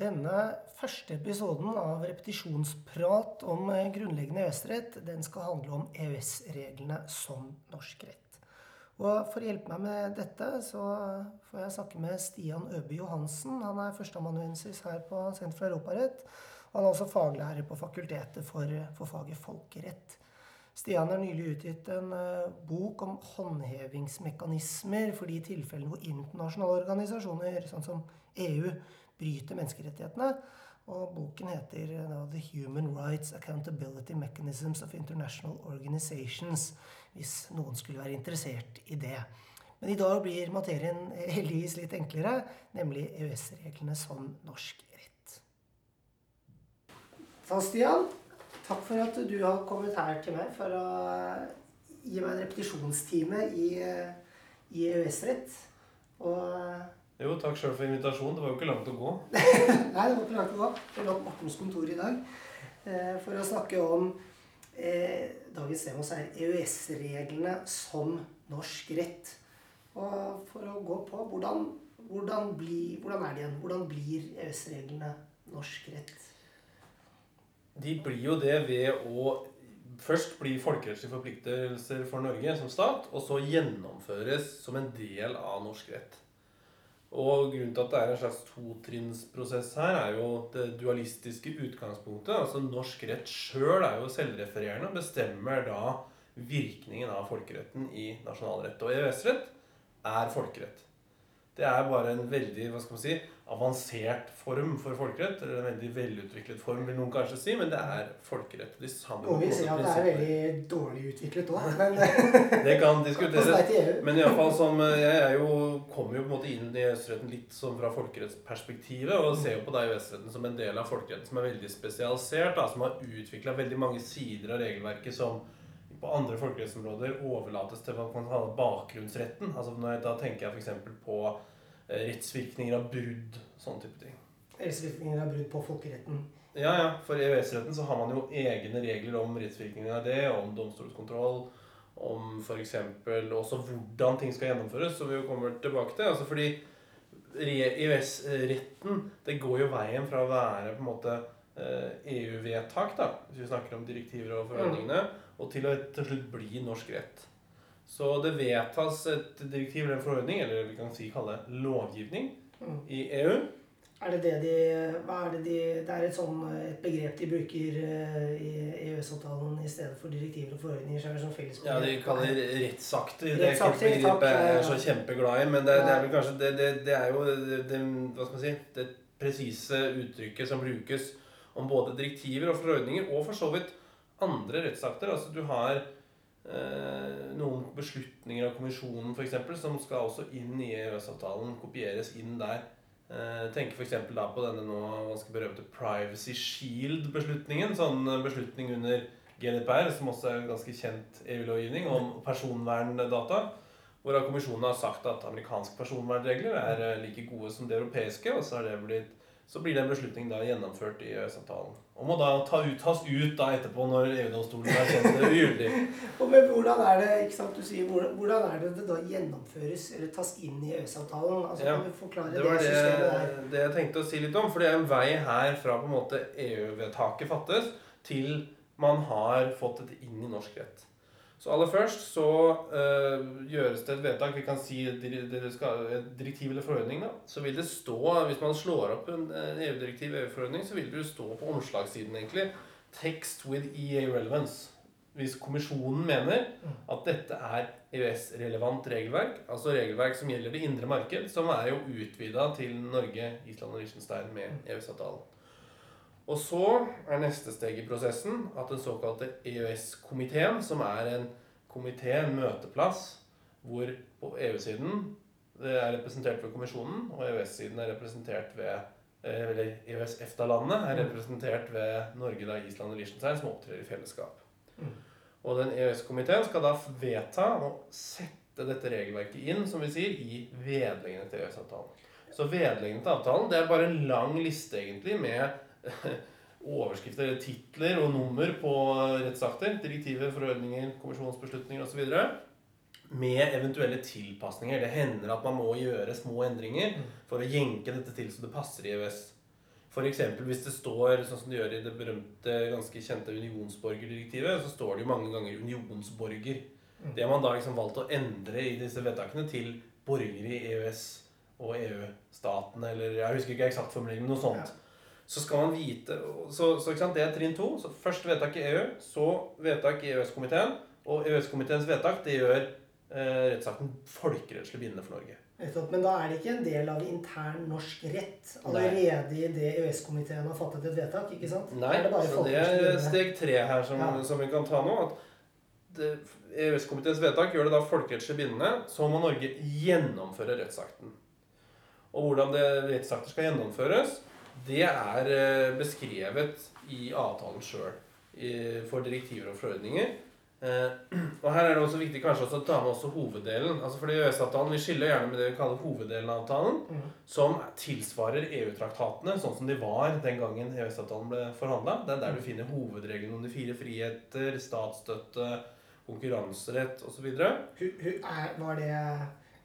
Denne første episoden av repetisjonsprat om eh, grunnleggende EØS-rett, den skal handle om EØS-reglene som norsk rett. Og For å hjelpe meg med dette, så får jeg snakke med Stian Øby Johansen. Han er førsteamanuensis her på Senter for europarett. Han er også faglærer på Fakultetet for, for faget folkerett. Stian har nylig utgitt en uh, bok om håndhevingsmekanismer for de tilfellene hvor internasjonale organisasjoner, sånn som EU, bryter menneskerettighetene. Og boken heter da, The Human Rights Accountability Mechanisms of International Organizations, hvis noen skulle være interessert i det. Men i dag blir materien heldigvis litt enklere, nemlig EØS-reglene som norsk rett. Så Stian, takk for at du har kommet her til meg for å gi meg en repetisjonstime i, i EØS-rett. Og jo, takk sjøl for invitasjonen. Det var jo ikke langt å gå. Nei, det var ikke langt å gå. Vi lå på Mortens kontor i dag eh, for å snakke om eh, Dagens tema er EØS-reglene som norsk rett. Og for å gå på hvordan, hvordan, bli, hvordan er det igjen? Hvordan blir EØS-reglene norsk rett? De blir jo det ved å først bli folkerettslige forpliktelser for Norge som stat, og så gjennomføres som en del av norsk rett. Og grunnen til at det er en slags totrinnsprosess her, er jo det dualistiske utgangspunktet. Altså norsk rett sjøl er jo selvrefererende og bestemmer da virkningen av folkeretten i nasjonalrett. Og EØS-rett er folkerett. Det er bare en veldig hva skal man si, avansert form for folkerett. Eller en veldig velutviklet form, vil noen kanskje si, men det er folkerett. De samme Og vi ser at det er veldig dårlig utviklet òg, men Det kan diskuteres. Men iallfall som Jeg er jo, kommer jo på en måte inn i EØS-retten litt som fra folkerettsperspektivet, og ser jo på EØS-retten som en del av folkeretten som er veldig spesialisert, da, som har utvikla veldig mange sider av regelverket som på andre folkerettsområder overlates til hva man kaller bakgrunnsretten. Altså Da tenker jeg f.eks. på eh, rettsvirkninger av brudd. Sånne type ting. Rettsvirkninger av brudd på folkeretten? Ja, ja. For EØS-retten så har man jo egne regler om rettsvirkninger av det, om domstolskontroll, om f.eks. også hvordan ting skal gjennomføres, som vi jo kommer tilbake til. Altså fordi EØS-retten det går jo veien fra å være på en måte EU-vedtak, eh, e da, hvis vi snakker om direktiver og forhandlingene, mm og til å til slutt bli norsk rett. Så det vedtas et direktiv eller en forordning, eller vi kan si kalle det lovgivning, mm. i EU. Er det det de Hva er det de Det er et sånn et begrep de bruker uh, i EØS-avtalen i stedet for direktiver og forordninger? Så er det sånn felles ja, de kaller det rettsakter. Det er ikke et begrep jeg er så kjempeglad i, men det, det er vel kanskje det, det, det er jo det, hva skal man si, det presise uttrykket som brukes om både direktiver og forordninger, og for så vidt andre rettsakter. Altså du har eh, noen beslutninger av kommisjonen for eksempel, som skal også inn i EØS-avtalen, kopieres inn der. Eh, tenker f.eks. da på denne nå ganske berømte Privacy Shield-beslutningen. Sånn beslutning under GDPR, som også er en ganske kjent EU-lovgivning, om personverndata. Hvorav kommisjonen har sagt at amerikanske personvernregler er eh, like gode som de europeiske. Og så, har det blitt, så blir den beslutningen da gjennomført i EØS-avtalen. Og må da ta ut, tas ut da etterpå når EU-domstolen er kjent ugyldig. men hvordan er det ikke sant, du sier, hvordan er det det da gjennomføres eller tas inn i EØS-avtalen? Altså, ja, kan du forklare det, det systemet der? Det jeg tenkte å si litt om. For det er en vei her fra på en måte EU-vedtaket fattes, til man har fått dette inn i norsk rett. Så aller først så uh, gjøres det et vedtak. Vi kan si et direktiv eller forordning. da, Så vil det stå, hvis man slår opp en EU-direktiv EU-forordning, så vil det jo stå på omslagssiden egentlig 'Text with EA relevance'. Hvis kommisjonen mener at dette er EØS-relevant regelverk, altså regelverk som gjelder det indre marked, som er jo utvida til Norge, Island og Liechtenstein med EØS-avtalen. Og så er neste steg i prosessen at den såkalte EØS-komiteen, som er en komité, en møteplass, hvor på EU-siden det er representert ved kommisjonen, og EØS-siden er representert ved eh, eller EØS-EFTA-landene er representert ved Norge, da, Island og Liechtenstein, som opptrer i fellesskap. Mm. Og den EØS-komiteen skal da vedta å sette dette regelverket inn, som vi sier, i vedleggene til EØS-avtalen. Så vedleggene til avtalen det er bare en lang liste egentlig med overskrifter, titler og nummer på rettsakter, direktiver, forordninger, kommisjonsbeslutninger osv. Med eventuelle tilpasninger. Det hender at man må gjøre små endringer mm. for å jenke dette til så det passer i EØS. F.eks. hvis det står, sånn som det gjør i det berømte, ganske kjente unionsborgerdirektivet, så står det jo mange ganger 'unionsborger'. Mm. Det har man da liksom valgt å endre i disse vedtakene til borgere i EØS og EU-statene, eller jeg husker ikke eksakt formulering, men noe sånt. Så skal man vite Så, så det er trinn to. Så først vedtak i EU, så vedtak i EØS-komiteen. Og EØS-komiteens vedtak det gjør eh, rettsakten folkerettslig bindende for Norge. Men da er det ikke en del av intern norsk rett allerede i det EØS-komiteen har fattet et vedtak? ikke sant? Nei, er det så det er steg tre her som, Ja. som vi kan ta nå. at EØS-komiteens vedtak gjør det da folkerettslig bindende. Så må Norge gjennomføre rettsakten. Og hvordan det rettsakter skal gjennomføres, det er eh, beskrevet i avtalen sjøl for direktiver og forordninger. Eh, Og her er det også viktig kanskje også å ta med også hoveddelen. altså fordi EØS-avtalen, Vi skiller gjerne med det vi kaller hoveddelen av avtalen, mm. som tilsvarer EU-traktatene, sånn som de var den gangen EØS-avtalen ble forhandla. Det er der du finner hovedreglene om de fire friheter, statsstøtte, konkurranserett osv. Var det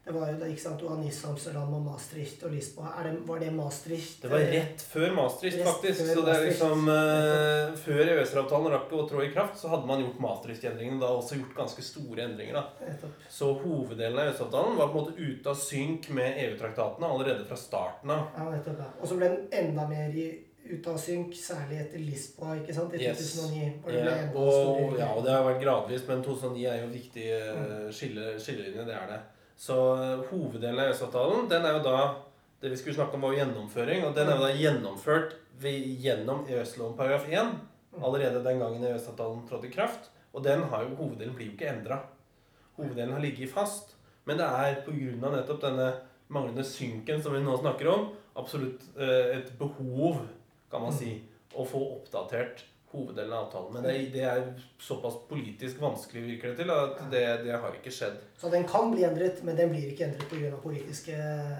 det var jo da, ikke sant, Du har Nis, Amsterdam og Maastricht og Lisboa. Det, var det Maastricht? Det var rett før Maastricht, Rett faktisk. før Så det er liksom uh, Før EØS-avtalen rakk å trå i kraft, så hadde man gjort Maastricht-endringene. Da også gjort ganske store endringer. da. Nettopp. Så hoveddelen av EØS-avtalen var på en måte ute av synk med EU-traktatene allerede fra starten av. Ja, nettopp. ja. Og så ble den enda mer i, ute av synk, særlig etter Lisboa, ikke sant? I Yes. 2009. hvor det ble Ja, og, ja, og det har vært gradvis, men 2009 er jo en viktig mm. skille, skillelinje. Det er det. Så eh, hoveddelen av EØS-avtalen, den er jo da Det vi skulle snakke om, var jo gjennomføring. Og den er jo da gjennomført ved, gjennom EØS-loven paragraf 1 allerede den gangen EØS-avtalen trådte i kraft. Og den har jo, hoveddelen blir jo ikke endra. Hoveddelen har ligget fast. Men det er pga. nettopp denne manglende synken som vi nå snakker om, absolutt eh, et behov, kan man si, å få oppdatert hoveddelen av avtalen. Men det, det er såpass politisk vanskelig, virker det til, at det, det har ikke skjedd. Så den kan bli endret, men den blir ikke endret pga. politiske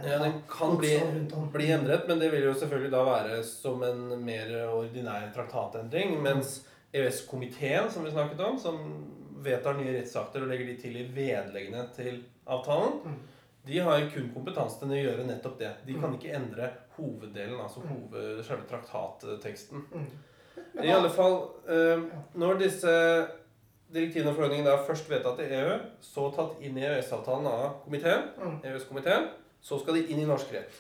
Ja, Den kan bli, bli endret, men det vil jo selvfølgelig da være som en mer ordinær traktatendring. Mens EØS-komiteen, som vi snakket om, som vedtar nye rettsakter og legger de til i vedleggene til avtalen, Mm. de har kun kompetanse til å gjøre nettopp det. De kan Mm. ikke endre hoveddelen, altså hoved, selve traktatteksten. Mm. I alle fall, eh, når disse direktivene og forordningene er først vedtatt i EU, så tatt inn i EØS-avtalen av komiteen, Mm. EØS-komiteen, så skal de inn i norsk rett.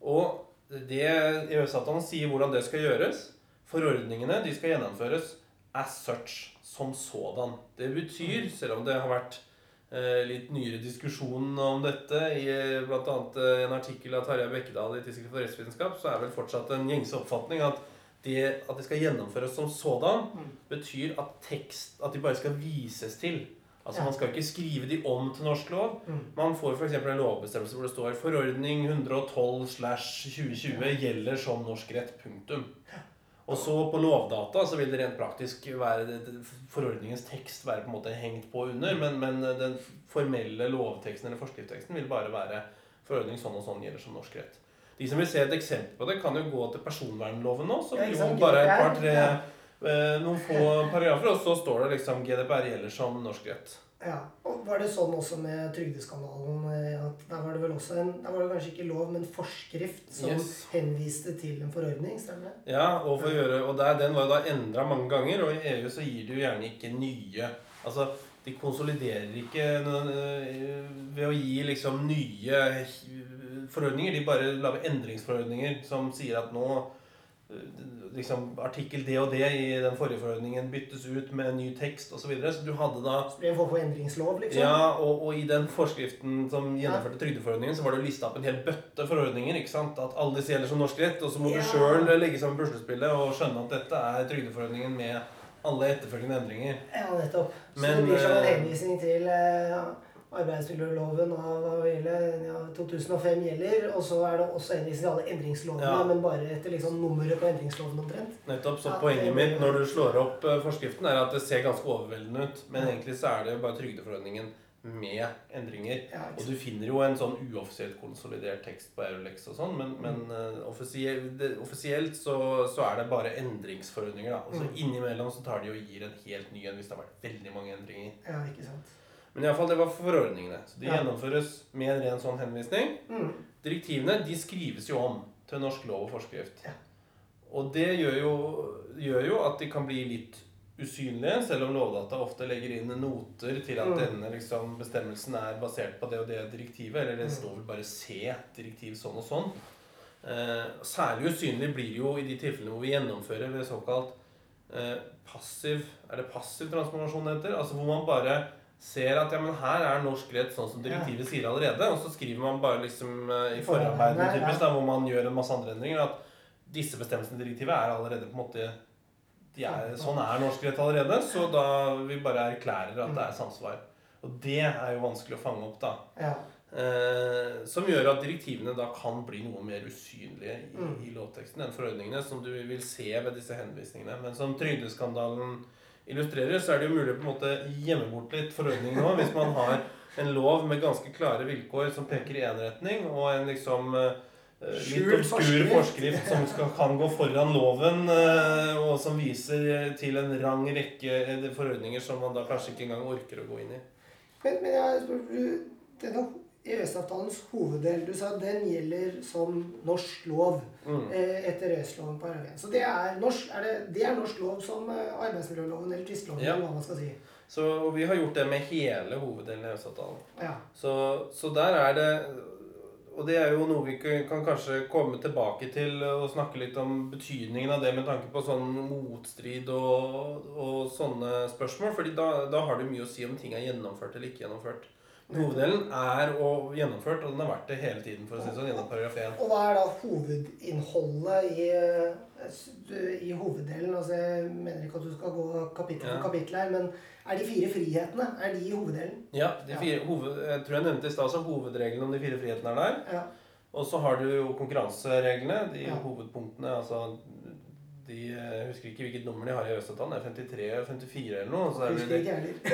Og det EØS-avtalen sier hvordan det skal gjøres, forordningene de skal gjennomføres as such, som sådan. Det betyr, selv om det har vært eh, litt nyere diskusjon om dette i eh, bl.a. En artikkel av Tarjei Bekkedal i Tidsskrift for rettsvitenskap, så er vel fortsatt en gjengse oppfatning at det, at det skal gjennomføres som sådan, Mm. betyr at tekst At de bare skal vises til. Altså. Man skal ikke skrive de om til norsk lov. Mm. Man får f.eks. en lovbestemmelse hvor det står 'Forordning 112 slash 2020 gjelder som norsk rett'. Punktum. Og så på Lovdata så vil det rent praktisk være forordningens tekst være på en måte hengt på under, men, men den formelle lovteksten eller forskriftsteksten vil bare være 'forordning sånn og sånn gjelder som norsk rett'. De som vil se et eksempel på det, kan jo gå til personvernloven nå, som jo bare er et par-tre eh, noen få paragrafer, og så står det liksom 'GDPR gjelder som norsk rett'. Ja, og Var det sånn også med trygdeskandalen? eh, at Der var det vel også en, der var det kanskje ikke lov, men forskrift som Yes. henviste til en forordning? Stemmer det? Ja, og, for å gjøre, og der, den var jo da endra mange ganger, og i EU så gir de jo gjerne ikke nye Altså, de konsoliderer ikke øh, ved å gi liksom nye forordninger. De bare lager endringsforordninger som sier at nå øh, liksom artikkel det og det i den forrige forordningen byttes ut med en ny tekst osv. Så, videre. så du hadde da Så det en form for endringslov, liksom? ja, og, og i den forskriften som gjennomførte trygdeforordningen, så var det jo lista opp en hel bøtte forordninger. ikke sant? At alle disse gjelder som norsk rett. Og så må Ja. du sjøl legge sammen puslespillet og skjønne at dette er trygdeforordningen med alle etterfølgende endringer. Ja, nettopp. Så Men, det blir som en eh, henvisning til eh, arbeidsmiljøloven av ja, 2005 gjelder, og så er det også henvisning til alle endringslovene, Ja. men bare etter liksom nummeret på endringsloven omtrent. Nettopp, så Ja, Poenget det- mitt når du slår opp eh, forskriften, er at det ser ganske overveldende ut. Men egentlig så er det bare trygdeforordningen med endringer. Og du finner jo en sånn uoffisielt konsolidert tekst på Eurolex og sånn, men, men uh, offisielt, det, offisielt så, så er det bare endringsforordninger, da. Og så Mm. innimellom så tar de og gir en helt ny en hvis det har vært veldig mange endringer. ja, ikke sant. Men iallfall, det var forordningene. Så de Ja. gjennomføres med en ren sånn henvisning. Mm. Direktivene de skrives jo om til norsk lov og forskrift. Ja. Og det gjør jo, gjør jo at de kan bli litt usynlige, selv om Lovdata ofte legger inn noter til at Mm. denne liksom, bestemmelsen er basert på det og det direktivet. Eller det Mm. står vel bare 'C', direktiv sånn og sånn. Eh, særlig usynlig blir det jo i de tilfellene hvor vi gjennomfører ved såkalt eh, passiv Er det passiv transformasjon det heter? Altså hvor man bare ser at ja, men her er norsk rett sånn som direktivet sier allerede. Og så skriver man bare liksom eh, i forarbeidene typisk, da, hvor man gjør en masse andre endringer, at disse bestemmelsene i direktivet er allerede på en måte de er, Sånn er norsk rett allerede, så da vi bare erklærer at det er samsvar. Og det er jo vanskelig å fange opp, da. Ja. Eh, som gjør at direktivene da kan bli noe mer usynlige i, Mm. i lovteksten enn forordningene, som du vil se ved disse henvisningene. Men som trygdeskandalen illustrerer, så er det jo mulig å på en måte gjemme bort litt forordning nå, hvis man har en lov med ganske klare vilkår som peker i én retning, og en liksom eh, litt Skjult obskur forskrift. forskrift som skal, kan gå foran loven, eh, og som viser til en rang rekke eh, forordninger som man da kanskje ikke engang orker å gå inn i. Men, men jeg spør denne EØS-avtalens hoveddel, du sa den gjelder som norsk lov Mm. eh, etter EØS-loven paragraf 1. Så det er norsk, er det, det er norsk lov som eh, arbeidsmiljøloven eller tvisteloven, Ja. eller hva man skal si. Så vi har gjort det med hele hoveddelen av EØS-avtalen. Ja. Så, så der er det Og det er jo noe vi kan kan kanskje komme tilbake til og snakke litt om betydningen av det med tanke på sånn motstrid og, og sånne spørsmål. fordi da, da har det mye å si om ting er gjennomført eller ikke gjennomført. Hoveddelen er og gjennomført, og den har vært det hele tiden. for å si sånn, gjennom paragraf 1. Og hva er da hovedinnholdet i, eh, i hoveddelen? Altså, jeg mener ikke at du skal gå kapittel for Ja. kapittel her, men er de fire frihetene, er de i hoveddelen? Ja, de Ja. fire, hoved, jeg tror jeg nevnte i stad at hovedreglene om de fire frihetene er der. Ja. Og så har du jo konkurransereglene, de Ja. hovedpunktene. altså de, Jeg husker ikke hvilket nummer de har i EØS-avtalen. Det er 53 eller 54 eller noe. Så er det.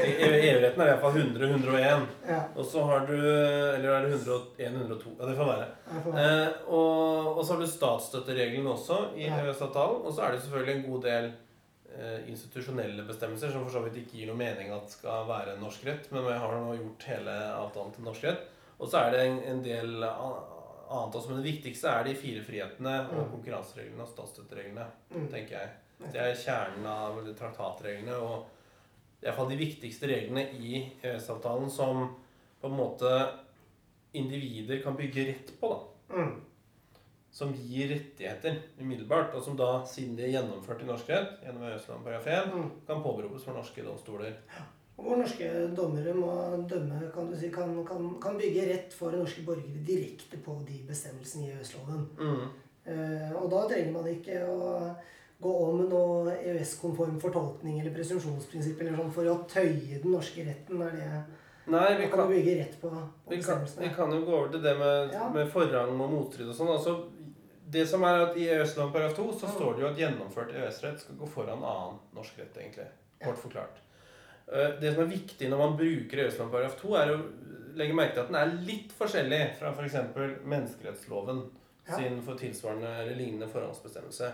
I EU-retten er det iallfall 100 101. Ja, Og så har du Eller er det 101 102? Ja, det får være. Eh, og, og så har du statsstøttereglene også i Ja. EØS-avtalen. Og så er det selvfølgelig en god del eh, institusjonelle bestemmelser som for så vidt ikke gir noe mening at skal være norsk rett, men vi har nå gjort hele avtalen til norsk rett. Og så er det en, en del annet også, men det viktigste er de fire frihetene og Mm. konkurransereglene og statsstøttereglene, Mm. tenker jeg. Det er kjernen av traktatreglene og i hvert fall de viktigste reglene i EØS-avtalen som på en måte individer kan bygge rett på, da. Mm. Som gir rettigheter umiddelbart, og som da, siden de er gjennomført i norsk rett gjennom EØS-loven paragraf 1, Mm. kan påberopes for norske domstoler. Hvor norske dommere må dømme, kan du si, kan, kan, kan bygge rett for norske borgere direkte på de bestemmelsene i EØS-loven. Mm. Eh, og da trenger man ikke å gå om noe EØS-konform fortolkning eller presumpsjonsprinsipp eller sånn for å tøye den norske retten. er det Nei, vi kan bygge rett på, på vi, kan, vi kan jo gå over til det med, Ja. med forrang og motstrid og sånn. Altså, det som er at I EØS-loven paragraf 2 så Mm. står det jo at gjennomført EØS-rett skal gå foran annen norsk rett, egentlig. Kort forklart. Eh, Det som er viktig når man bruker EØS-loven paragraf 2, er å legge merke til at den er litt forskjellig fra f.eks. menneskerettsloven Ja. sin for tilsvarende eller lignende forhåndsbestemmelse.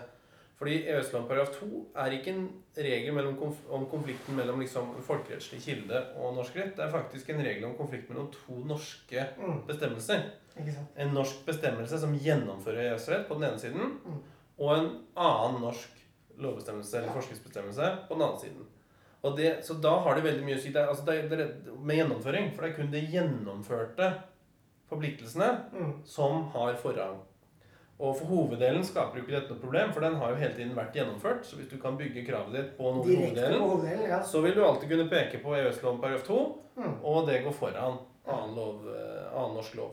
Fordi EØS-loven paragraf 2 er ikke en regel konf om konflikten mellom liksom folkerettslig kilde og norsk rett. Det er faktisk en regel om konflikt mellom to norske Mm, bestemmelser. En norsk bestemmelse som gjennomfører EØS-rett på den ene siden, Mm. og en annen norsk lovbestemmelse eller Ja. forskriftsbestemmelse på den andre siden. Det, så da har det veldig mye å si det altså det det med gjennomføring. For det er kun de gjennomførte forpliktelsene Mm, som har forrang. Og for hoveddelen skaper jo ikke dette noe problem, for den har jo hele tiden vært gjennomført. Så hvis du kan bygge kravet ditt på noe hoveddelen, hoveddelen, ja. så vil du alltid kunne peke på EØS-loven paragraf 2, Mm, og det går foran annen, lov, eh, annen norsk lov.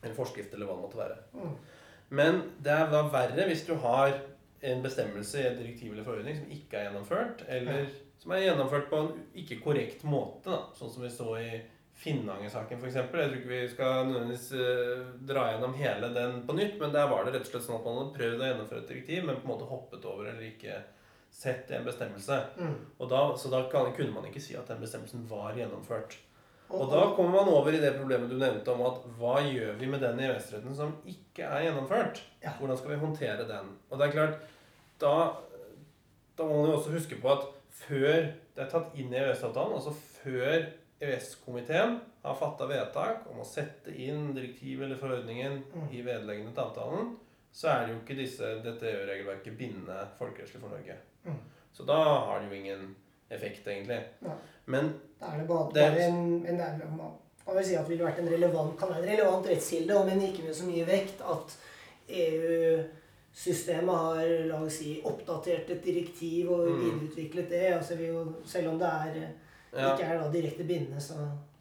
Eller forskrift, eller hva det måtte være. mm, Men det er da verre hvis du har en bestemmelse i et direktiv eller forordning som ikke er gjennomført, eller som er gjennomført på en ikke korrekt måte, da. sånn som vi så i Finnanger-saken f.eks. Jeg tror ikke vi skal nødvendigvis uh, dra gjennom hele den på nytt, men der var det rett og slett sånn at man hadde prøvd å gjennomføre et direktiv, men på en måte hoppet over eller ikke sett en bestemmelse. mm. Da, så da kan, kunne man ikke si at den bestemmelsen var gjennomført. Og, Og da kommer man over i det problemet du nevnte om at hva gjør vi med den EØS-retten som ikke er gjennomført? Hvordan skal vi håndtere den? Og det er klart, da, da må man jo også huske på at før det er tatt inn i EØS-avtalen, altså før EØS-komiteen har fatta vedtak om å sette inn direktivet eller forordningen Mm. i vedleggende til avtalen, så er det jo ikke disse, dette EU-regelverket bindende folkerettslig for Norge. Mm. Så da har det jo ingen effekt, egentlig. Ja. Men Da er det bare, Det bare en, en, nærmere, Man vil si at det ville vært en relevant, kan være en relevant rettskilde, men ikke med så mye vekt at EU-systemet har la oss si, oppdatert et direktiv og Mm. videreutviklet det. Altså, vi jo, selv om det er, ja, ikke er da direkte bindende, så,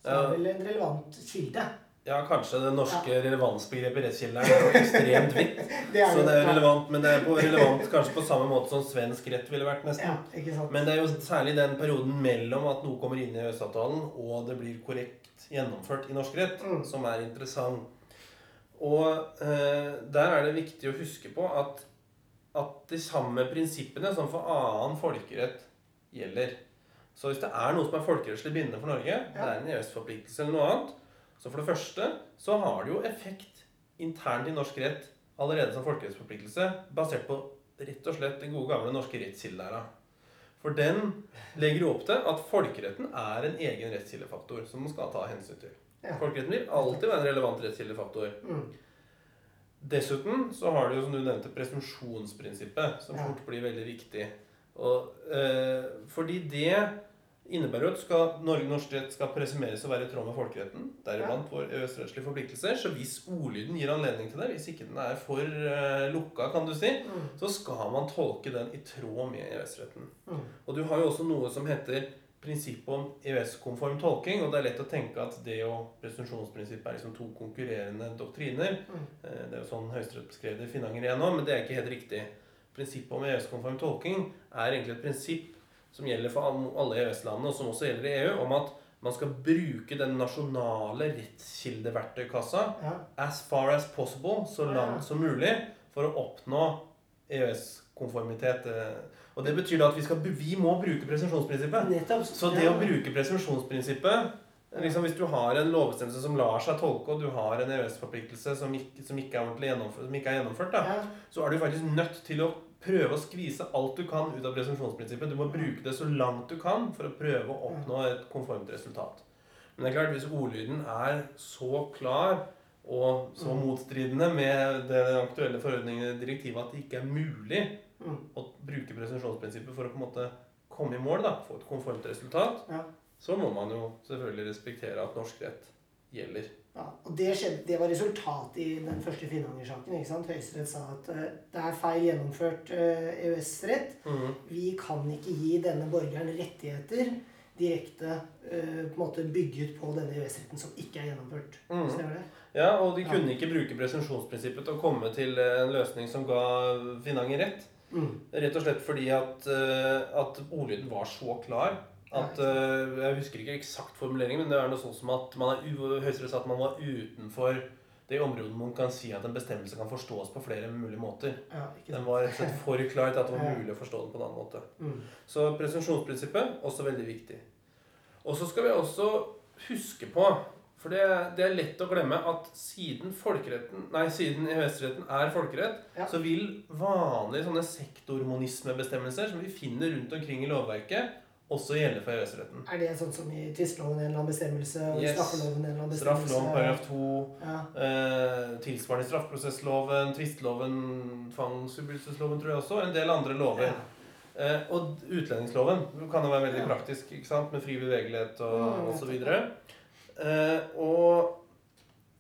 så Ja. er det vel en relevant kilde. ja kanskje det norske relevansbegrepet rettskilde er ekstremt vidt. Det Så det er jo relevant, men det er på relevant kanskje på samme måte som svensk rett ville vært, nesten. Ja. Men det er jo særlig den perioden mellom at noe kommer inn i EØS-avtalen, og det blir korrekt gjennomført i norsk rett, Mm. som er interessant. Og eh, der er det viktig å huske på at, at de samme prinsippene som for annen folkerett gjelder. Så hvis det er noe som er folkerettslig bindende for Norge, det er en EØS-forpliktelse eller noe annet, så for det første så har det jo effekt internt i norsk rett allerede som folkerettsforpliktelse, basert på rett og slett den gode gamle norske rettskildelæra. For den legger jo opp til at folkeretten er en egen rettskildefaktor som man skal ta hensyn til. Ja. Folkeretten vil alltid være en relevant rettskildefaktor. Mm. Dessuten så har du jo, som du nevnte, presumsjonsprinsippet, som fort blir veldig viktig. Og, eh, fordi det innebærer jo at skal, Norge norsk rett skal presumeres å være i tråd med folkeretten, deriblant vår EØS-rettslige forpliktelser. Så hvis ordlyden gir anledning til det, hvis ikke den er for eh, lukka, kan du si, Mm. så skal man tolke den i tråd med EØS-retten. Mm. Og du har jo også noe som heter prinsippet om EØS-konform tolking, og det er lett å tenke at det og presumpsjonsprinsippet er liksom to konkurrerende doktriner. Mm. Eh, Det er jo sånn Høyesterett beskrev det i Finanger igjennom, men det er ikke helt riktig. Prinsippet om EØS-konform tolking er egentlig et prinsipp som gjelder for alle EØS-landene, og som også gjelder i EU, om at man skal bruke den nasjonale rettskildeverktøykassa Ja. as far as possible, så langt som mulig, for å oppnå EØS-konformitet. eh. Og det betyr da at vi, skal, vi må bruke presumsjonsprinsippet. Nettopp. Så det å bruke presumsjonsprinsippet liksom Hvis du har en lovbestemmelse som lar seg tolke, og du har en EØS-forpliktelse som, som, ikke er gjennomført, ikke er gjennomført, da, ja. så er du faktisk nødt til å prøve å skvise alt du kan ut av presumsjonsprinsippet. Du må bruke det så langt du kan for å prøve å oppnå et konformt resultat. Men det er klart, hvis ordlyden er så klar og så Mm. motstridende med den aktuelle forordningen i direktivet at det ikke er mulig Mm. å bruke presensjonsprinsippet for å på en måte komme i mål, da, få et konformt resultat, Ja. så må man jo selvfølgelig respektere at norsk rett gjelder. Ja, og det, skjedde, det var resultatet i den første Finnanger-saken. ikke sant? Høyesterett sa at uh, det er feil gjennomført uh, EØS-rett. Mm. Vi kan ikke gi denne borgeren rettigheter direkte uh, på en måte bygget på denne EØS-retten som ikke er gjennomført. Mhm. Stemmer det? Ja, og de kunne ikke bruke presumsjonsprinsippet til å komme til en løsning som ga Finanger rett. Mm. Rett og slett fordi at, eh, at ordlyden var så klar at eh, Jeg husker ikke eksakt formuleringen, men det er noe sånn som at man er Høyesterett at man var utenfor det området man kan si at en bestemmelse kan forstås på flere mulige måter. Ja, Den var rett og slett for klar til at det var mulig å forstå den på en annen måte. Mm. Så presumsjonsprinsippet også veldig viktig. Og så skal vi også huske på For det, det er lett å glemme at siden folkeretten Nei, siden EØS-retten er folkerett, Ja. så vil vanlige sånne sektormonismebestemmelser som vi finner rundt omkring i lovverket, også gjelde for EØS-retten. Er det sånn som i tvistloven en eller annen bestemmelse, og Yes. straffeloven en eller annen bestemmelse? Straffeloven paragraf 2, Ja. eh, tilsvarende straffeprosessloven, tvistloven, tvangsutbyttelsesloven, tror jeg også, en del andre lover. Ja. Eh, og utlendingsloven kan jo være veldig Ja. praktisk, ikke sant? med fri bevegelighet og, Mm, og så videre. Eh, og,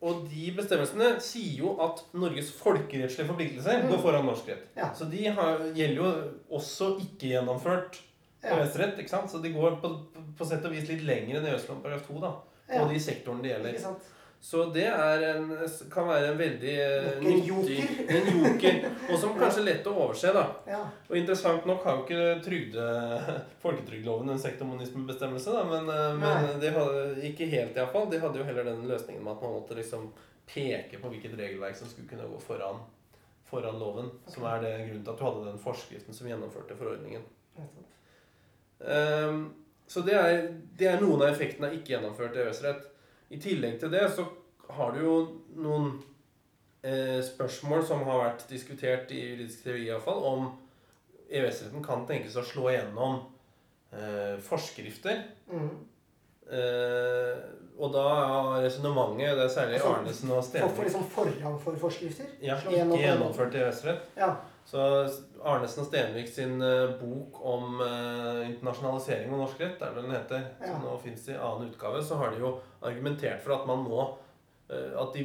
og de bestemmelsene sier jo at Norges folkerettslige forpliktelser Mm. går foran norsk rett. Ja. Så de har, gjelder jo også ikke gjennomført. EØS-rett, ikke sant? Så de går på, på sett og vis litt lenger enn paragraf 2, da. Og de sektorene det gjelder. Ikke sant? Så det en, kan være en veldig eh, en nyttig En joker. Og som kanskje er lett å overse, da. Ja. Og interessant nok har jo ikke trygde, folketrygdloven en sektormonismebestemmelse, da, men, eh, men de hadde, ikke helt iallfall. De hadde jo heller den løsningen med at man måtte liksom peke på hvilket regelverk som skulle kunne gå foran, foran loven. Som er det grunnen til at du hadde den forskriften som gjennomførte forordningen. Ehm, så det er, det er noen av effektene av ikke gjennomført EØS-rett. I tillegg til det så har du jo noen eh, spørsmål som har vært diskutert i juridisk teori iallfall, om EØS-retten kan tenkes å slå igjennom eh, forskrifter Mm. Eh, og da er resonnementet Det er særlig Altså, Arnesen og Stenberg... får Stenvik liksom forrang for forskrifter? ja, ikke gjennomført EØS-rett. Ja. Så Arnesen og Stenvik sin eh, bok om eh, internasjonalisering av norsk rett, er det den heter, Ja. som nå fins i annen utgave, så har de jo argumentert for at man må eh, At de,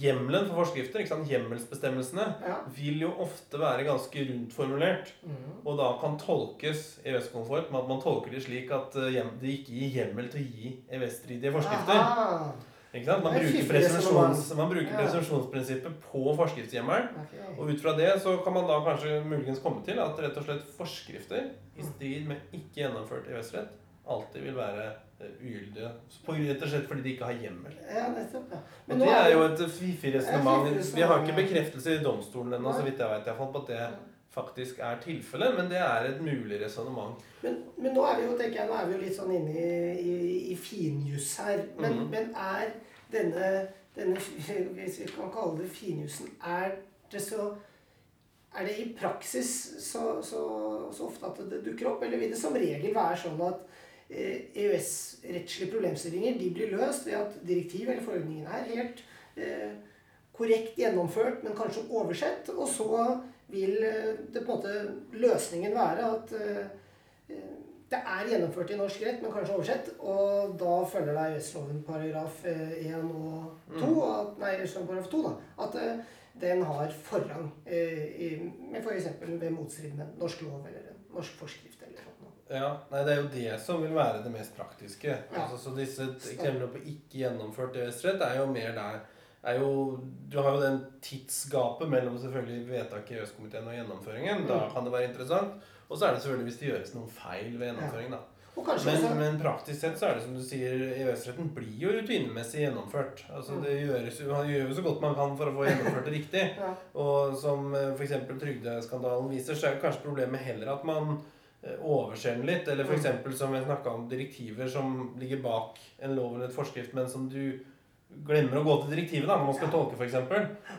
hjemmelen for forskrifter, ikke sant, hjemmelsbestemmelsene, ja. vil jo ofte være ganske rundt formulert. Mm. Og da kan tolkes EØS-komfort med at man tolker det slik at de ikke gir hjemmel til å gi EØS-stridige forskrifter. Aha. Man er bruker, presumpsjons, man bruker presumpsjonsprinsippet på forskriftshjemmelen. Okay. Og ut fra det så kan man da kanskje muligens komme til at rett og slett forskrifter i strid med ikke gjennomført EØS-rett alltid vil være eh, ugyldige. Rett og slett fordi de ikke har hjemmel. Ja, nettopp. Ja. Og det er jo et fiffig resonnement. Vi har ikke bekreftelse i domstolen ennå, så vidt jeg vet, i hvert fall, på at det faktisk er tilfellet, men det er et mulig resonnement. Men, men nå er vi jo tenker jeg, nå er vi jo litt sånn inne i, i, i finjuss her. Men, Mhm. men er denne, denne Hvis vi kan kalle det finjussen, er det så er det i praksis så, så, så ofte at det dukker opp, eller vil det som regel være sånn at eh, EØS-rettslige problemstillinger de blir løst ved at direktiv eller forordningen er helt eh, korrekt gjennomført, men kanskje oversett, og så vil eh, det på en måte løsningen være at eh, det er gjennomført i norsk rett, men kanskje oversett, og da følger det EØS-loven paragraf eh, 1 og 2, Mm. at, nei, paragraf 2 da, at eh, den har forrang eh, i, med ved motstrid med norsk lov eller norsk forskrift eller noe. Ja, nei, Det er jo det som vil være det mest praktiske. Ja. Altså, så disse eksemplene på ikke gjennomført EØS-rett er jo mer der er jo, Du har jo den tidsgapet mellom selvfølgelig vedtaket i EØS-komiteen og gjennomføringen. Da Mm. kan det være interessant. Og så er det selvfølgelig hvis det gjøres noen feil ved gjennomføring. da. Men, men praktisk sett så er det som du sier, EØS-retten blir jo rutinemessig gjennomført. Altså Mm. det gjøres, Man gjør jo så godt man kan for å få gjennomført det riktig. ja, Og som f.eks. trygdeskandalen viser, så er jo kanskje problemet heller at man eh, overser den litt. Eller f.eks. som vi snakka om direktiver som ligger bak en lov eller et forskrift, men som du glemmer å gå til direktivet da, når man skal tolke, f.eks.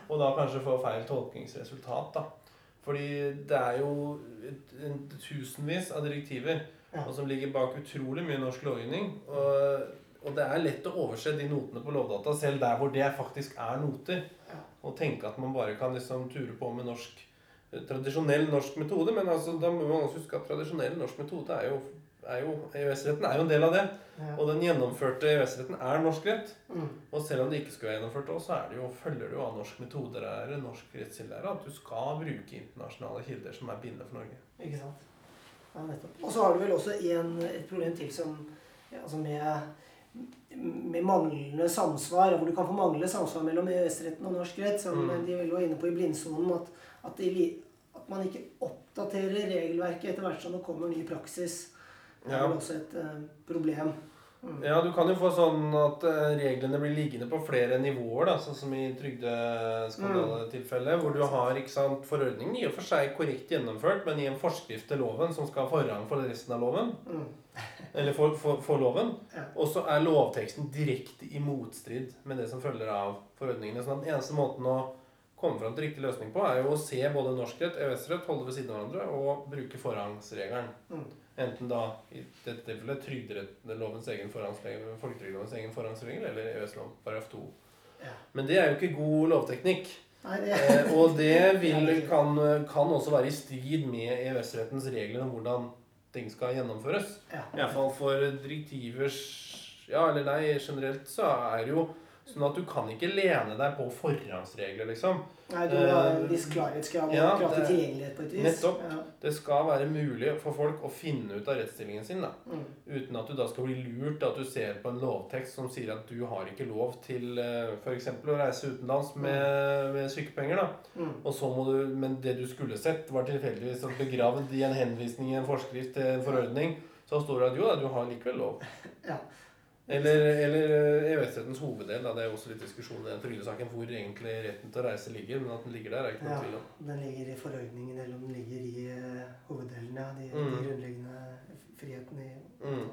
Og da kanskje få feil tolkningsresultat. da. Fordi det er jo tusenvis av direktiver Ja. og som ligger bak utrolig mye norsk lovgivning. Og, og det er lett å overse de notene på Lovdata, selv der hvor det faktisk er noter. Ja. Og tenke at man bare kan liksom ture på med norsk eh, tradisjonell norsk metode. Men altså, da må man også huske at tradisjonell norsk metode er jo, er jo EØS-retten er jo en del av det. ja. Og den gjennomførte EØS-retten er norsk rett. Mm. Og selv om det ikke skulle være gjennomført òg, så er det jo, følger det jo av norsk metode det er norsk rettskildelære at du skal bruke internasjonale kilder som er bindende for Norge. Ikke sant? Ja, nettopp. Og så har du vel også en, et problem til som ja, altså med, med manglende samsvar, hvor du kan få manglende samsvar mellom EØS-retten og norsk rett, som Mm. de vel var inne på i blindsonen, at, at, de, at man ikke oppdaterer regelverket etter hvert som det kommer ny praksis. Det er Ja. vel også et eh, problem. Mm. Ja, du kan jo få sånn at eh, reglene blir liggende på flere nivåer, da, sånn som i trygdeskandaletilfellet, hvor du har ikke sant, forordningen i og for seg korrekt gjennomført, men i en forskrift til loven som skal ha forrang for resten av loven, Mm. eller for, for, for loven, Ja. og så er lovteksten direkte i motstrid med det som følger av forordningene. sånn at den eneste måten å komme fram til riktig løsning på, er jo å se både norsk rett, EØS-rett, holde ved siden av hverandre og bruke forrangsregelen. Enten da i dette tilfellet trygderettslovens egen folketrygdlovens egen forhåndsregel eller EØS-lov paragraf 2. Ja. Men det er jo ikke god lovteknikk. Nei, det Eh, og det vil, kan, kan også være i strid med EØS-rettens regler om hvordan ting skal gjennomføres. ja. Iallfall for direktivers Ja, eller nei, generelt så er det jo sånn at du kan ikke lene deg på forhåndsregler, liksom. Nei, du har en viss klarhetskrav og Ja, krav til tilgjengelighet på et vis. Nettopp. Ja. Det skal være mulig for folk å finne ut av rettsstillingen sin. da. Mm. Uten at du da skal bli lurt at du ser på en lovtekst som sier at du har ikke lov til f.eks. å reise utenlands med, med sykepenger. da. Mm. Og så må du, Men det du skulle sett, var tilfeldigvis begravet begravd i en henvisning i en forskrift til en forordning. Så står det at jo da, du har likevel lov. Ja. Eller, eller eh, EØS-rettens hoveddel. da, Det er jo også litt diskusjon i den trygdesaken hvor egentlig retten til å reise ligger. Men at den ligger der, er ikke noe Ja. tvil om. Den ligger i forordningen, eller om den ligger i eh, hoveddelen av de, Mm. de grunnleggende frihetene i Mm.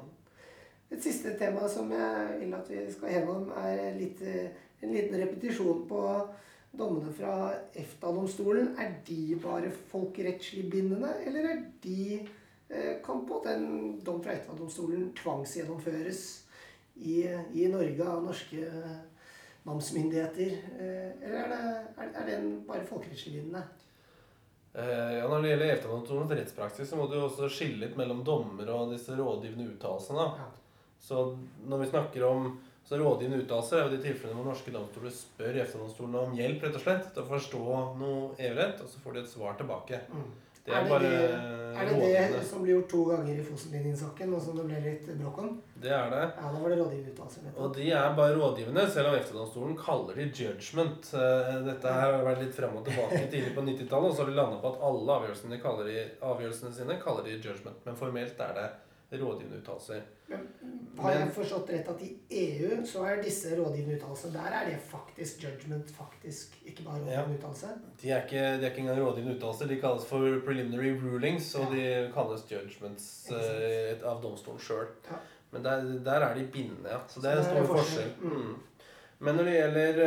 Et siste tema som jeg vil at vi skal heve om, er litt, eh, en liten repetisjon på dommene fra EFTA-domstolen. Er de bare folkerettslig bindende, eller er de kan på den dom fra EFTA-domstolen tvangsgjennomføres i, i Norge av norske namsmyndigheter? Eh, eller er det, er, er det en bare folkerettslig? Eh, ja, Når det gjelder EFTA-domstolens rettspraksis, så må du jo også skille litt mellom dommer og disse rådgivende uttalelsene. Ja. Så når vi snakker om så rådgivende uttalelser, er jo de tilfellene hvor norske domstoler spør EFTA-domstolene om hjelp rett og slett, til å forstå noe EU-rett, og så får de et svar tilbake. Mm. Det Er er det bare det- Er det rådgivende. det som ble gjort to ganger i Fosenlinjen-saken, og som det ble litt bråk om? Det er det. Ja, da var det rådgivende uttalelser. Og de er bare rådgivende, selv om EFTA-domstolen kaller de judgment. Eh, Dette her har vært litt frem og tilbake tidlig på 90-tallet, og så har de landa på at alle avgjørelsene, de kaller de, avgjørelsene sine kaller de judgment. Men formelt er det rådgivende uttalelser. Har jeg forstått rett at i EU så er disse rådgivende uttalelsene Der er det faktisk judgment, faktisk, ikke bare rådgivende uttalelse? De er ikke, de er ikke engang rådgivende uttalelser. De kalles for preliminary rulings, og de kalles judgments uh, av domstolen sjøl. Ja. Men der, der er de bindende, ja. Så det er en stor forskjell. forskjell. Mm. Men når det gjelder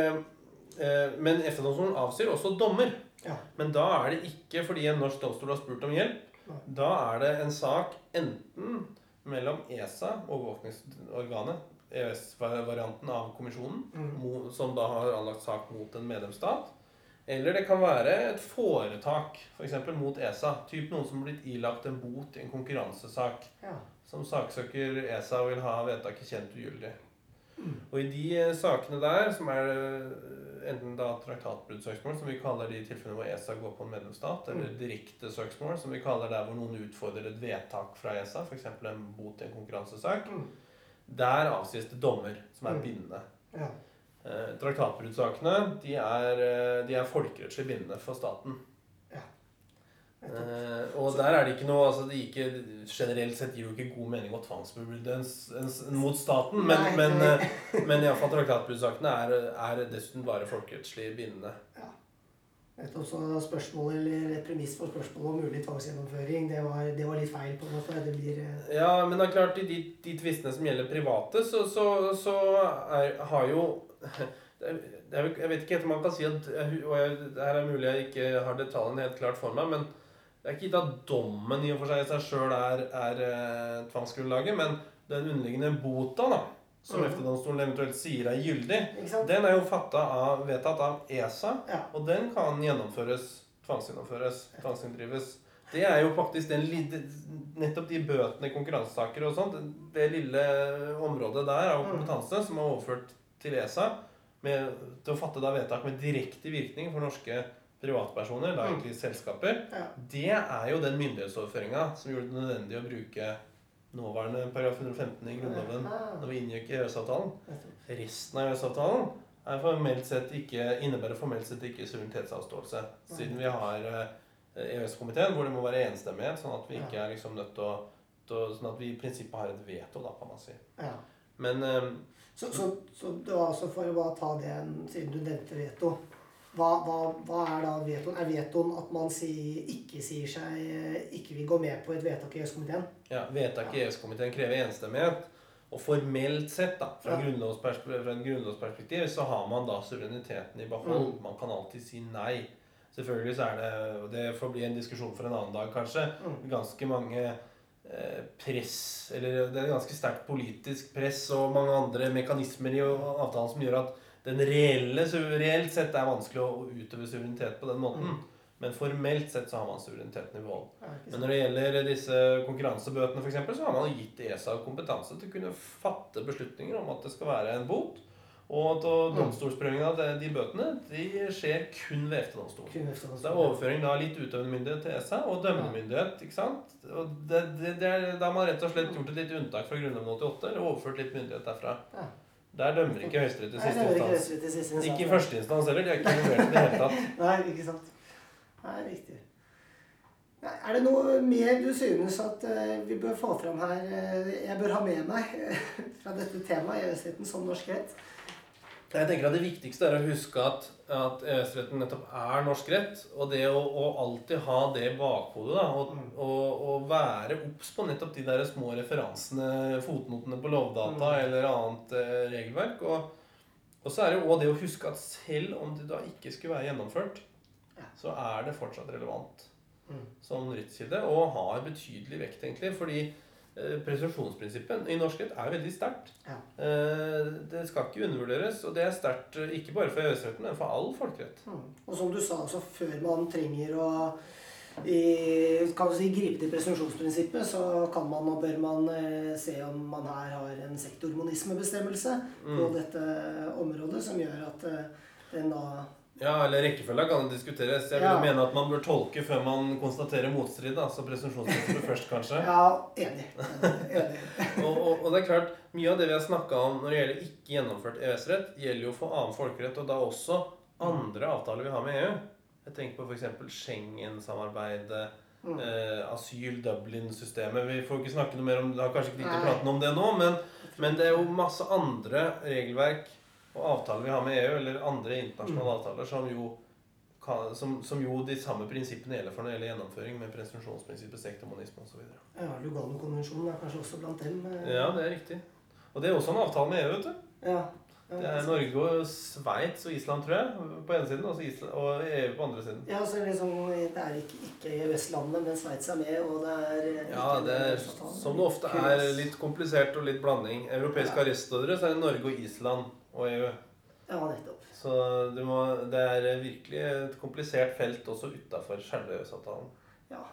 eh, Men FN-domstolen avsier også dommer. Ja. Men da er det ikke fordi en norsk domstol har spurt om hjelp. Da er det en sak enten mellom ESA, overvåkningsorganet, EØS-varianten av kommisjonen, Mm. som da har anlagt sak mot en medlemsstat. Eller det kan være et foretak, f.eks. For mot ESA. Typ noen som har blitt ilagt en bot i en konkurransesak. Ja. Som saksøker ESA vil ha vedtaket kjent ugyldig. Mm. Og i de eh, sakene der, som er enten da traktatbruddsøksmål, som vi kaller de tilfellene hvor ESA går på en medlemsstat, eller Mm. direkte søksmål, som vi kaller der hvor noen utfordrer et vedtak fra ESA, f.eks. en bot i en konkurransesak, Mm. der avsies det dommer som er Mm. bindende. Ja. Eh, Traktatbruddssakene de er, eh, de er folkerettslig bindende for staten. Eh, og der er det ikke noe altså det ikke, Generelt sett gir jo ikke god mening å tvangsbebrydde mot staten, men, Nei, men, nei. eh, men iallfall traktatbruddsakene er, er dessuten bare folkerettslig bindende. Nettopp så spørsmålet, eller et premiss for spørsmålet om mulig tvangsgjennomføring, det var, det var litt feil på en måte. Det blir eh, Ja, men det er klart i de, de tvistene som gjelder private, så, så, så er, har jo- Jeg vet ikke helt om man kan si at og jeg, Det her er mulig jeg ikke har detaljene helt klart for meg, men det er ikke gitt at dommen i og for seg i seg sjøl er, er eh, tvangsgrunnlaget, men den underliggende bota, da, som mm. EFTA-domstolen eventuelt sier er gyldig, den er jo av, vedtatt av ESA, Ja. og den kan gjennomføres, tvangsgjennomføres, tvangsinndrives. Det er jo faktisk den, nettopp de bøtene i konkurransesaker og sånt, det lille området der av Mm. kompetanse som er overført til ESA med, til å fatte da vedtak med direkte virkning for norske privatpersoner, da Mm. egentlig selskaper, Ja. det er jo den myndighetsoverføringa som gjorde det nødvendig å bruke nåværende paragraf 115 i Grunnloven når vi inngikk EØS-avtalen. Resten av EØS-avtalen er formelt sett ikke, innebærer formelt sett ikke suverenitetsavståelse. Siden vi har eh, EØS-komiteen, hvor det må være enstemmighet, sånn at vi ikke er liksom nødt til å, Sånn at vi i prinsippet har et veto, da, kan man si. Ja. Men um, Så, så, så det var altså for å bare ta det, siden du nevnte veto. Hva, hva, hva er da vetoen? Er vetoen at man sier, ikke sier seg Ikke vil gå med på et vedtak i EØS-komiteen? ja, vedtak i EØS-komiteen krever enstemmighet. Og formelt sett, da, fra, Ja. fra en grunnlovsperspektiv, så har man da suvereniteten i behold. Mm. Man kan alltid si nei. Selvfølgelig så er det og Det får bli en diskusjon for en annen dag, kanskje. Mm. ganske mange eh, press Eller det er ganske sterkt politisk press og mange andre mekanismer i avtalen som gjør at den reelle, reelt sett er vanskelig å utøve suverenitet på den måten. Mm. Men formelt sett så har man suvereniteten i behold. Men når det gjelder disse konkurransebøtene, for eksempel, så har man gitt ESA kompetanse til å kunne fatte beslutninger om at det skal være en bot. Og at Mm. domstolsprøvingen av de- bøtene de skjer kun ved EFTA-domstolen. Det er overføring da litt utøvende myndighet til ESA og dømmende myndighet. ikke sant? Og det, det, det er, Da har man rett og slett gjort et lite unntak fra Grunnloven 88, eller overført litt myndighet derfra. Der dømmer ikke Høyesterett i siste ikke instans. I siste instans. Ikke i første instans heller. De er ikke involvert i det hele tatt. Nei, ikke sant. Nei, riktig. Nei, er det noe mer du synes at eh, vi bør få fram her, eh, jeg bør ha med meg fra dette temaet, EØS-retten som norsk rett? Jeg tenker at Det viktigste er å huske at, at EØS-retten nettopp er norsk rett. Og det å, å alltid ha det i bakhodet, da, og, Mm. og, og være obs på nettopp de der små referansene, fotnotene på lovdata Mm. eller annet eh, regelverk. Og, og så er det jo det å huske at selv om det da ikke skulle være gjennomført, Ja. så er det fortsatt relevant Mm. som rettskilde, og har betydelig vekt, egentlig. Fordi eh, presumsjonsprinsippet i norsk rett er veldig sterkt. Ja. Eh, Det skal ikke undervurderes, og det er sterkt eh, ikke bare for EØS-retten, men for all folkerett. Mm. Og som du sa altså, før man trenger å i, kan si, gripe til presumpsjonsprinsippet, så kan man og bør man eh, se om man her har en sektormonismebestemmelse på Mm. dette området, som gjør at eh, den da Ja, eller rekkefølga kan det diskuteres. Jeg vil Ja. mene at man bør tolke før man konstaterer motstrid. da, Så presumsjonsprinsippet først, kanskje. Ja, enig. enig. Og, og, og det er klart, mye av det vi har snakka om når det gjelder ikke gjennomført EØS-rett, gjelder jo for annen folkerett, og da også andre avtaler vi har med EU. Jeg tenker på f.eks. Schengen-samarbeidet, Mm. eh, asyl, Dublin-systemet. Vi får ikke snakke noe mer om det, har kanskje ikke tid til å prate noe om det nå, men, men det er jo masse andre regelverk og avtaler vi har med EU, eller andre internasjonale Mm. avtaler, som jo, kan, som, som jo de samme prinsippene gjelder for når det gjelder gjennomføring, med presumpsjonsprinsippet, sektormonisme osv. Ja, Lugano-konvensjonen er kanskje også blant dem. eh. Ja, det er riktig. Og det er også en avtale med EU, vet du. Ja. ja, Det er Norge og Sveits og Island, tror jeg, på ene siden, Island, og EU på andre siden. Ja, så liksom, Det er ikke, ikke EØS-landene, men Sveits er med, og det er eh, Ja, det er som det ofte er litt komplisert og litt blanding. Europeiske Ja. arrestordre, så er det Norge og Island og EU. Ja, nettopp. Så du må, det er virkelig et komplisert felt også utafor selve EØS-avtalen. Ja.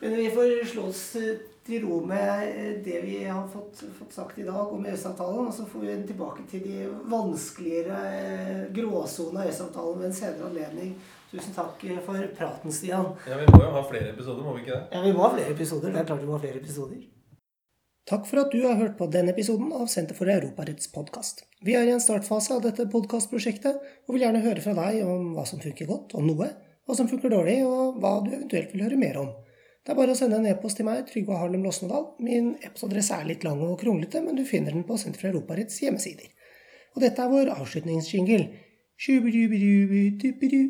Men vi får slå oss til ro med det vi har fått, fått sagt i dag om EØS-avtalen. Og så får vi tilbake til de vanskeligere eh, gråsonene av EØS-avtalen ved en senere anledning. Tusen takk for praten, Stian. Ja, Vi må jo ha flere episoder, må vi ikke det? Ja, Vi må ha flere episoder. Det er klart vi må ha flere episoder. Takk for at du har hørt på denne episoden av Senter for Europaretts podkast. Vi er i en startfase av dette podkastprosjektet, og vil gjerne høre fra deg om hva som funker godt, om noe, hva som funker dårlig, og hva du eventuelt vil høre mer om. Det er bare å sende en e-post til meg, Trygve Harlem Losnedal. Min e-postadresse er litt lang og kronglete, men du finner den på Senter for Europaretts hjemmesider. Og dette er vår avslutningsjingle. Shubidubidubidubidu,